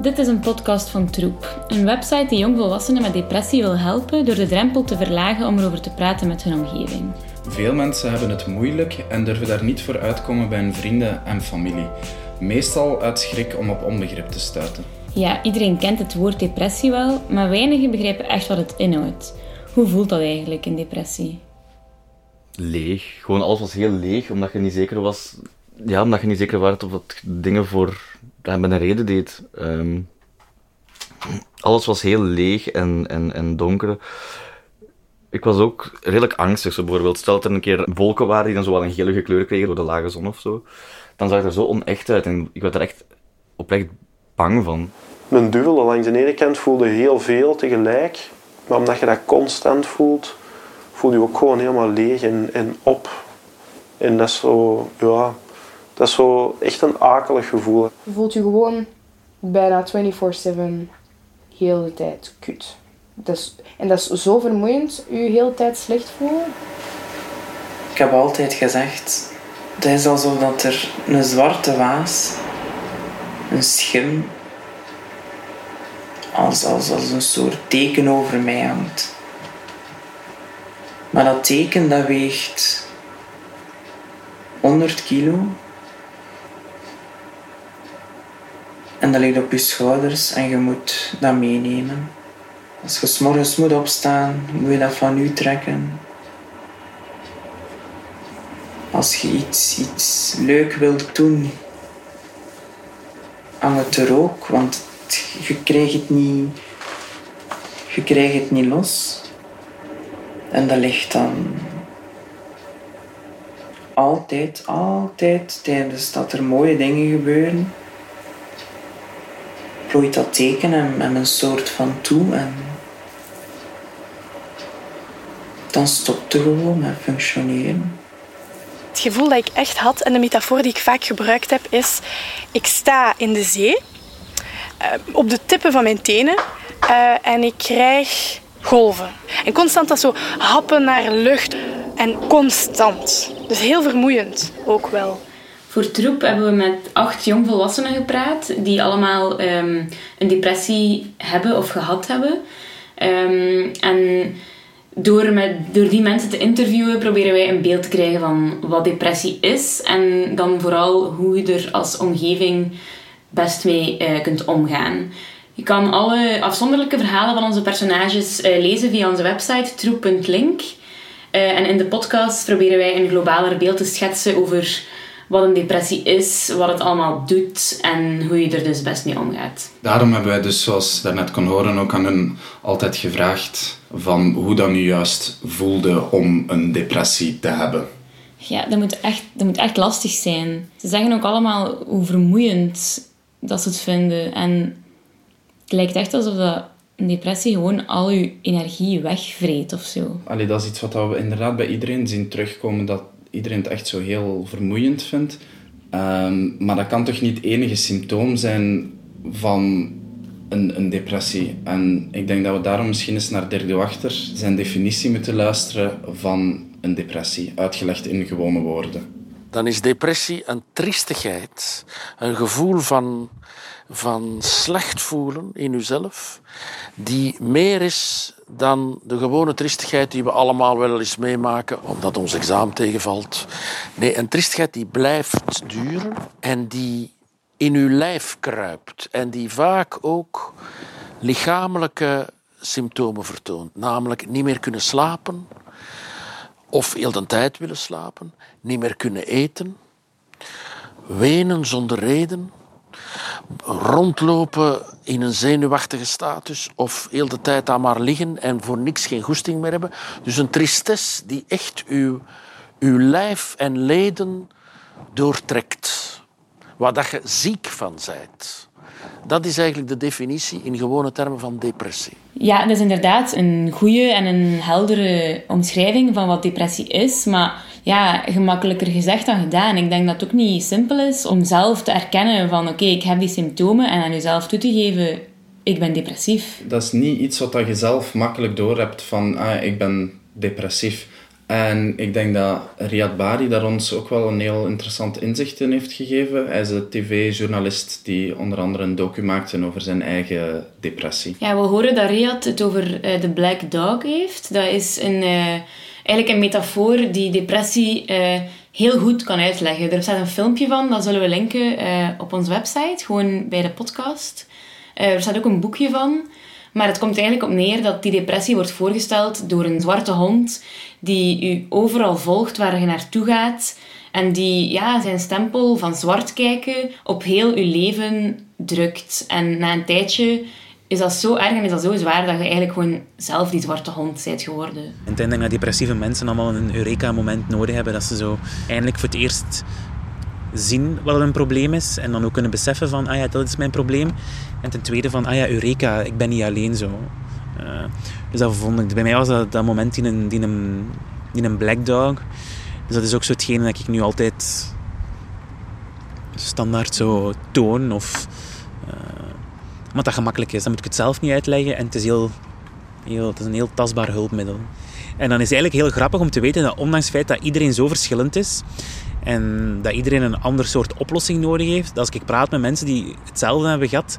Dit is een podcast van Troep, een website die jongvolwassenen met depressie wil helpen door de drempel te verlagen om erover te praten met hun omgeving. Veel mensen hebben het moeilijk en durven daar niet voor uitkomen bij hun vrienden en familie. Meestal uit schrik om op onbegrip te stuiten. Ja, iedereen kent het woord depressie wel, maar weinigen begrijpen echt wat het inhoudt. Hoe voelt dat eigenlijk, in depressie? Leeg. Gewoon alles was heel leeg, omdat je niet zeker was... Ja, omdat je niet zeker was of dat dingen voor... Met een reden deed. Ehm, alles was heel leeg en, en, en donker. Ik was ook redelijk angstig. Zo bijvoorbeeld, stel dat er een keer wolken waren die dan zo wel een gelige kleur kregen door de lage zon of zo. Dan zag het er zo onecht uit en ik werd er echt oprecht bang van. Mijn duvel langs de ene kant voelde heel veel tegelijk. Maar omdat je dat constant voelt, voel je ook gewoon helemaal leeg en, en op. En dat is zo, ja, dat is zo echt een akelig gevoel. Je voelt je gewoon bijna 24-7 heel de tijd kut. Dat is, en dat is zo vermoeiend, je heel de tijd slecht voelen. Ik heb altijd gezegd, het is alsof dat er een zwarte waas, een schim, als, als, als een soort teken over mij hangt. Maar dat teken dat weegt 100 kilo. En dat ligt op je schouders en je moet dat meenemen. Als je s'morgens moet opstaan, moet je dat van u trekken. Als je iets, iets leuk wilt doen, hang het er ook, want je krijgt het niet, je krijgt het niet los. En dat ligt dan altijd, altijd tijdens dat er mooie dingen gebeuren, plooit dat teken hem, een soort van toe en dan stopt het gewoon met functioneren. Het gevoel dat ik echt had en de metafoor die ik vaak gebruikt heb is: ik sta in de zee eh, op de tippen van mijn tenen eh, en ik krijg golven. En constant dat zo happen naar lucht en constant. Dus heel vermoeiend ook wel. Voor Troep hebben we met acht jongvolwassenen gepraat die allemaal ehm, een depressie hebben of gehad hebben. Ehm, en door, met, door die mensen te interviewen proberen wij een beeld te krijgen van wat depressie is en dan vooral hoe je er als omgeving best mee eh, kunt omgaan. Je kan alle afzonderlijke verhalen van onze personages eh, lezen via onze website troep.link. Uh, en in de podcast proberen wij een globaler beeld te schetsen over wat een depressie is, wat het allemaal doet en hoe je er dus best mee omgaat. Daarom hebben wij dus, zoals je daarnet kon horen, ook aan hen altijd gevraagd van hoe dat nu juist voelde om een depressie te hebben. Ja, dat moet echt, dat moet echt lastig zijn. Ze zeggen ook allemaal hoe vermoeiend dat ze het vinden. En het lijkt echt alsof dat een depressie gewoon al je energie wegvreet of zo. Allee, dat is iets wat we inderdaad bij iedereen zien terugkomen, dat iedereen het echt zo heel vermoeiend vindt. Um, maar dat kan toch niet het enige symptoom zijn van een, een, depressie. En ik denk dat we daarom misschien eens naar Dirk de Wachter zijn definitie moeten luisteren van een depressie, uitgelegd in gewone woorden. Dan is depressie een triestigheid, een gevoel van, van slecht voelen in uzelf, die meer is dan de gewone tristigheid die we allemaal wel eens meemaken, omdat ons examen tegenvalt. Nee, een tristigheid die blijft duren en die in uw lijf kruipt en die vaak ook lichamelijke symptomen vertoont. Namelijk niet meer kunnen slapen of heel de tijd willen slapen, niet meer kunnen eten, wenen zonder reden, rondlopen in een zenuwachtige status of heel de tijd daar maar liggen en voor niks geen goesting meer hebben. Dus een tristesse die echt uw, uw lijf en leden doortrekt. Waar dat je ziek van bent. Dat is eigenlijk de definitie in gewone termen van depressie. Ja, dat is inderdaad een goede en een heldere omschrijving van wat depressie is. Maar ja, gemakkelijker gezegd dan gedaan. Ik denk dat het ook niet simpel is om zelf te erkennen van oké, ik heb die symptomen en aan jezelf toe te geven, ik ben depressief. Dat is niet iets wat je zelf makkelijk doorhebt van ah, ik ben depressief. En ik denk dat Riyad Bari daar ons ook wel een heel interessant inzicht in heeft gegeven. Hij is een tv-journalist die onder andere een docu maakte over zijn eigen depressie. Ja, we horen dat Riyad het over eh, de Black Dog heeft. Dat is een, eh, eigenlijk een metafoor die depressie eh, heel goed kan uitleggen. Er staat een filmpje van, dat zullen we linken eh, op onze website, gewoon bij de podcast. Eh, er staat ook een boekje van. Maar het komt eigenlijk op neer dat die depressie wordt voorgesteld door een zwarte hond die u overal volgt waar je naartoe gaat. En die ja, zijn stempel van zwart kijken op heel uw leven drukt. En na een tijdje is dat zo erg en is dat zo zwaar dat je eigenlijk gewoon zelf die zwarte hond bent geworden. En ik denk dat depressieve mensen allemaal een eureka-moment nodig hebben. Dat ze zo eindelijk voor het eerst zien wat een probleem is. En dan ook kunnen beseffen van, ah ja, dat is mijn probleem. En ten tweede van, ah ja, eureka, ik ben niet alleen zo. Uh, dus dat vond ik, bij mij was dat, dat moment in een, in, een, in een black dog. Dus dat is ook zo hetgene dat ik nu altijd standaard zo toon. Of, omdat dat gemakkelijk is. Dan moet ik het zelf niet uitleggen. En het is, is een heel tastbaar hulpmiddel. En dan is het eigenlijk heel grappig om te weten dat ondanks het feit dat iedereen zo verschillend is, en dat iedereen een ander soort oplossing nodig heeft. Dat als ik praat met mensen die hetzelfde hebben gehad,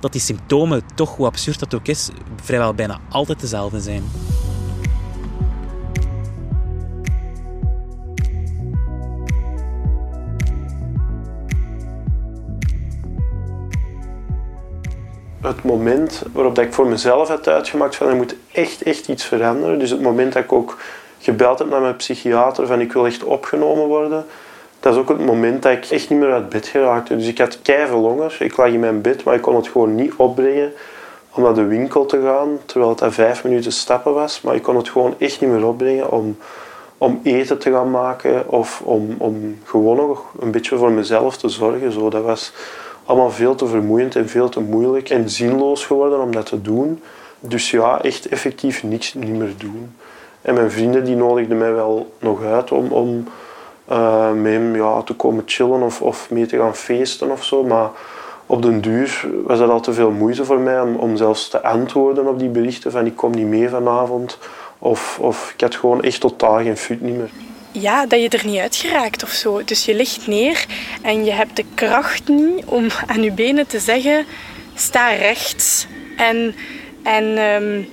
dat die symptomen, toch hoe absurd dat ook is, vrijwel bijna altijd dezelfde zijn. Het moment waarop dat ik voor mezelf had uitgemaakt van er moet echt, echt iets veranderen. Dus het moment dat ik ook gebeld heb naar mijn psychiater van ik wil echt opgenomen worden. Dat is ook het moment dat ik echt niet meer uit bed geraakte. Dus ik had honger. Ik lag in mijn bed, maar ik kon het gewoon niet opbrengen om naar de winkel te gaan. Terwijl het vijf minuten stappen was. Maar ik kon het gewoon echt niet meer opbrengen om, om eten te gaan maken. Of om, om gewoon nog een beetje voor mezelf te zorgen. Zo, dat was allemaal veel te vermoeiend en veel te moeilijk. En zinloos geworden om dat te doen. Dus ja, echt effectief niks niet meer doen. En mijn vrienden die nodigden mij wel nog uit om, om uh, met hem ja, te komen chillen of, of mee te gaan feesten of zo. Maar op den duur was dat al te veel moeite voor mij om, om zelfs te antwoorden op die berichten van ik kom niet mee vanavond. Of, of ik had gewoon echt totaal geen fut niet meer. Ja, dat je er niet uit geraakt of zo. Dus je ligt neer en je hebt de kracht niet om aan je benen te zeggen sta rechts. En, en um,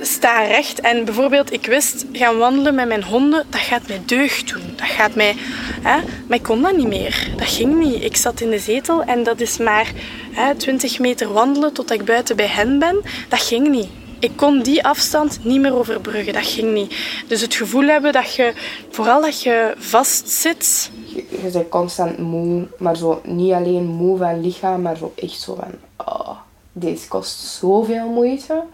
sta recht. En bijvoorbeeld, ik wist, gaan wandelen met mijn honden, dat gaat mij deugd doen. Dat gaat mij... Hè? Maar ik kon dat niet meer. Dat ging niet. Ik zat in de zetel en dat is maar hè, 20 meter wandelen tot ik buiten bij hen ben. Dat ging niet. Ik kon die afstand niet meer overbruggen. Dat ging niet. Dus het gevoel hebben dat je, vooral dat je vastzit. Je, je bent constant moe, maar zo niet alleen moe van lichaam, maar zo echt zo van, oh, deze kost zoveel moeite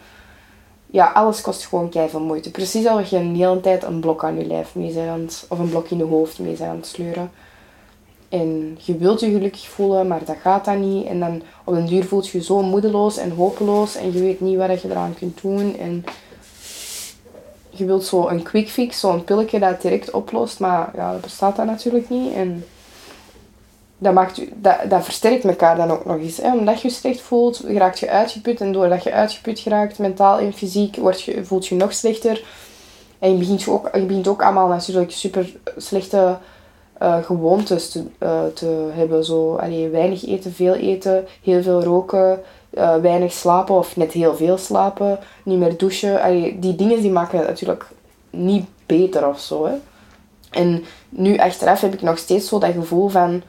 ja, alles kost gewoon keihard moeite. Precies als je een hele tijd een blok aan je lijf mee of een blok in je hoofd mee bent aan sleuren. En je wilt je gelukkig voelen, maar dat gaat dan niet. En dan op een duur voelt je je zo moedeloos en hopeloos en je weet niet wat je eraan kunt doen. En je wilt zo een quick fix, zo'n pilletje dat direct oplost, maar ja, dat bestaat dat natuurlijk niet. En dat, maakt dat, dat versterkt elkaar dan ook nog eens. Hè? Omdat je slecht voelt, raakt je uitgeput. En doordat je uitgeput geraakt, mentaal en fysiek, word je, voelt je nog slechter. En je begint, ook, je begint ook allemaal natuurlijk super slechte uh, gewoontes te, uh, te hebben. Zo, allee, weinig eten, veel eten, heel veel roken, uh, weinig slapen of net heel veel slapen, niet meer douchen. Allee, die dingen die maken het natuurlijk niet beter of zo. Hè? En nu achteraf heb ik nog steeds zo dat gevoel van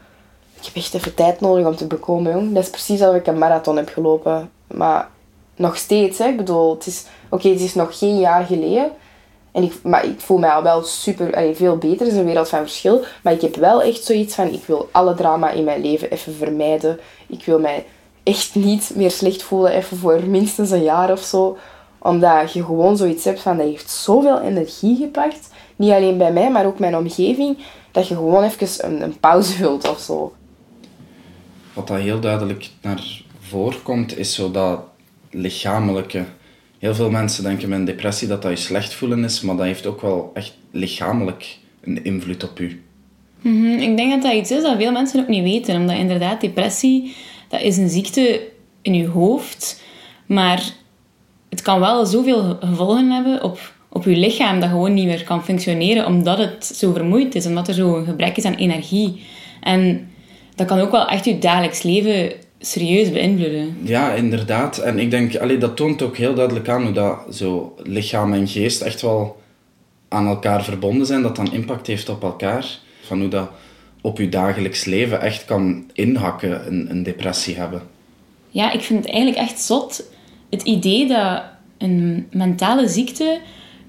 ik heb echt even tijd nodig om te bekomen, jong. Dat is precies als ik een marathon heb gelopen. Maar nog steeds, hè. Ik bedoel, het is... Oké, het is nog geen jaar geleden. En ik, maar ik voel mij al wel super, allee, veel beter. Het is een wereld van verschil. Maar ik heb wel echt zoiets van, ik wil alle drama in mijn leven even vermijden. Ik wil mij echt niet meer slecht voelen, even voor minstens een jaar of zo. Omdat je gewoon zoiets hebt van, dat heeft zoveel energie gepakt. Niet alleen bij mij, maar ook mijn omgeving. Dat je gewoon even een, een pauze wilt of zo wat dat heel duidelijk naar voren komt, is zo dat lichamelijke. Heel veel mensen denken met een depressie dat dat je slecht voelen is, maar dat heeft ook wel echt lichamelijk een invloed op je. Mm Ik denk dat dat iets is dat veel mensen ook niet weten, omdat inderdaad depressie, dat is een ziekte in je hoofd, maar het kan wel zoveel gevolgen hebben op op je lichaam dat gewoon niet meer kan functioneren omdat het zo vermoeid is, omdat er zo een gebrek is aan energie. En dat kan ook wel echt je dagelijks leven serieus beïnvloeden. Ja, inderdaad. En ik denk, allee, dat toont ook heel duidelijk aan hoe dat zo lichaam en geest echt wel aan elkaar verbonden zijn, dat dan impact heeft op elkaar. Van hoe dat op je dagelijks leven echt kan inhakken, een, een depressie hebben. Ja, ik vind het eigenlijk echt zot. Het idee dat een mentale ziekte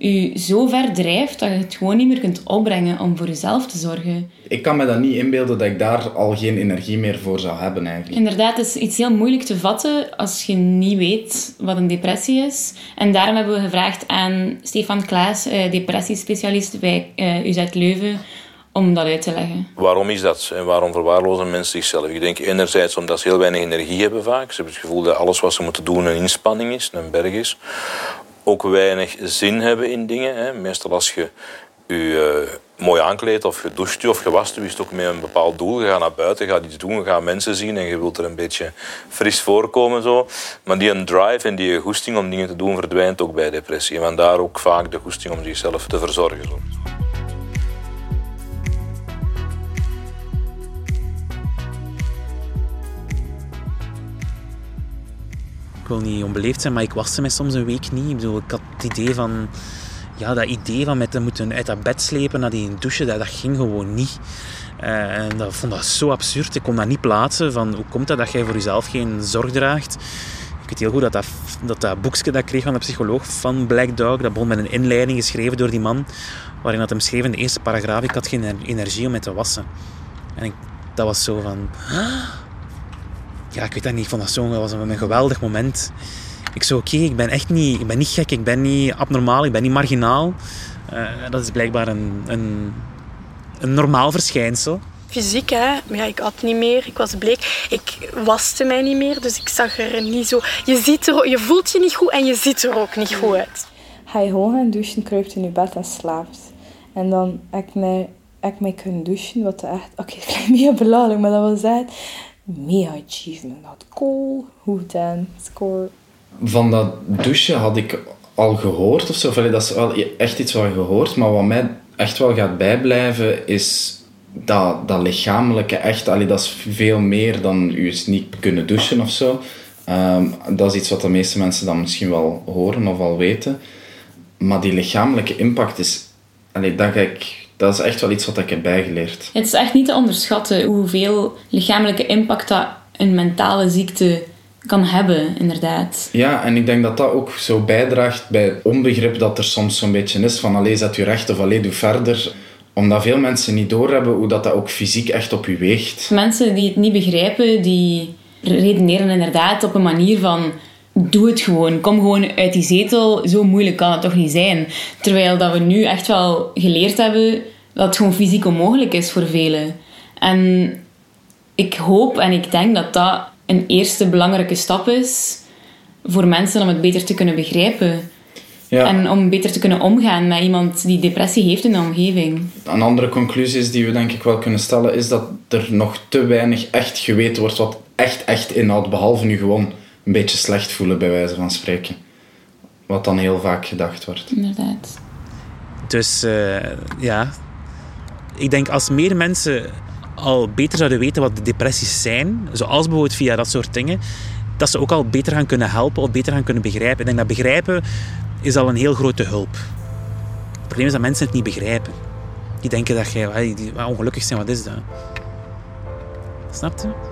u zo ver drijft dat je het gewoon niet meer kunt opbrengen om voor jezelf te zorgen. Ik kan me dat niet inbeelden dat ik daar al geen energie meer voor zou hebben eigenlijk. Inderdaad, het is iets heel moeilijk te vatten als je niet weet wat een depressie is. En daarom hebben we gevraagd aan Stefan Klaas, eh, depressiespecialist bij uh, UZ Leuven, om dat uit te leggen. Waarom is dat en waarom verwaarlozen mensen zichzelf? Ik denk enerzijds omdat ze heel weinig energie hebben vaak. Ze hebben het gevoel dat alles wat ze moeten doen een inspanning is, een berg is ook weinig zin hebben in dingen. Hè. Meestal als je je uh, mooi aankleedt of je doucht of je wast, je is het ook met een bepaald doel. Je gaat naar buiten, gaat iets doen, gaat mensen zien en je wilt er een beetje fris voorkomen. Zo. Maar die een drive en die goesting om dingen te doen verdwijnt ook bij depressie. En vandaar ook vaak de goesting om zichzelf te verzorgen. Zo. Wil niet onbeleefd zijn, maar ik waste mij soms een week niet. Ik, bedoel, ik had het idee van... Ja, dat idee van met te moeten uit dat bed slepen naar die douche, dat, dat ging gewoon niet. Uh, en dat vond dat zo absurd. Ik kon dat niet plaatsen. Van, hoe komt dat dat jij voor jezelf geen zorg draagt? Ik weet heel goed dat dat, dat, dat boekje dat ik kreeg van de psycholoog van Black Dog, dat begon met een inleiding geschreven door die man, waarin dat hem schreef in de eerste paragraaf, ik had geen energie om mij te wassen. En ik, dat was zo van ja, ik weet dat niet. Ik vond dat zo was een, geweldig moment. Ik zo, oké, ik ben echt niet, ik ben niet gek, ik ben niet abnormaal, ik ben niet marginaal. Uh, dat is blijkbaar een, een, een normaal verschijnsel. Fysiek, hè. Ja, ik at niet meer, ik was bleek. Ik waste mij niet meer, dus ik zag er niet zo... Je, ziet er, je voelt je niet goed en je ziet er ook niet goed uit. Ga je gewoon gaan douchen, kruipt in je bed en slaapt. En dan heb ik mij, heb ik mij kunnen douchen, wat echt... Oké, okay, het klinkt meer belachelijk, maar dat was echt mega achievement. Dat cool, goed en score. Van dat douchen had ik al gehoord of zo. dat is wel echt iets wat gehoord. Maar wat mij echt wel gaat bijblijven is dat, dat lichamelijke echt. Dat is veel meer dan je niet kunnen douchen of zo. Ehm, dat is iets wat de meeste mensen dan misschien wel horen of al weten. Maar die lichamelijke impact is... Allee, dat ik dat is echt wel iets wat ik heb bijgeleerd. Het is echt niet te onderschatten hoeveel lichamelijke impact dat een mentale ziekte kan hebben, inderdaad. Ja, en ik denk dat dat ook zo bijdraagt bij het onbegrip dat er soms zo'n beetje is van alleen zet je recht of alleen doe verder. Omdat veel mensen niet doorhebben hoe dat, dat ook fysiek echt op je weegt. Mensen die het niet begrijpen, die redeneren inderdaad op een manier van doe het gewoon. Kom gewoon uit die zetel. Zo moeilijk kan het toch niet zijn. Terwijl dat we nu echt wel geleerd hebben dat het gewoon fysiek onmogelijk is voor velen. En ik hoop en ik denk dat dat een eerste belangrijke stap is voor mensen om het beter te kunnen begrijpen. Ja. En om beter te kunnen omgaan met iemand die depressie heeft in de omgeving. Een andere conclusie die we denk ik wel kunnen stellen is dat er nog te weinig echt geweten wordt wat echt echt inhoudt, behalve nu gewoon een beetje slecht voelen, bij wijze van spreken. Wat dan heel vaak gedacht wordt. Inderdaad. Dus uh, ja, ik denk als meer mensen al beter zouden weten wat de depressies zijn, zoals bijvoorbeeld via dat soort dingen, dat ze ook al beter gaan kunnen helpen of beter gaan kunnen begrijpen. Ik denk dat begrijpen is al een heel grote hulp. Het probleem is dat mensen het niet begrijpen. Die denken dat jij die ongelukkig zijn, wat is dat? Snap je?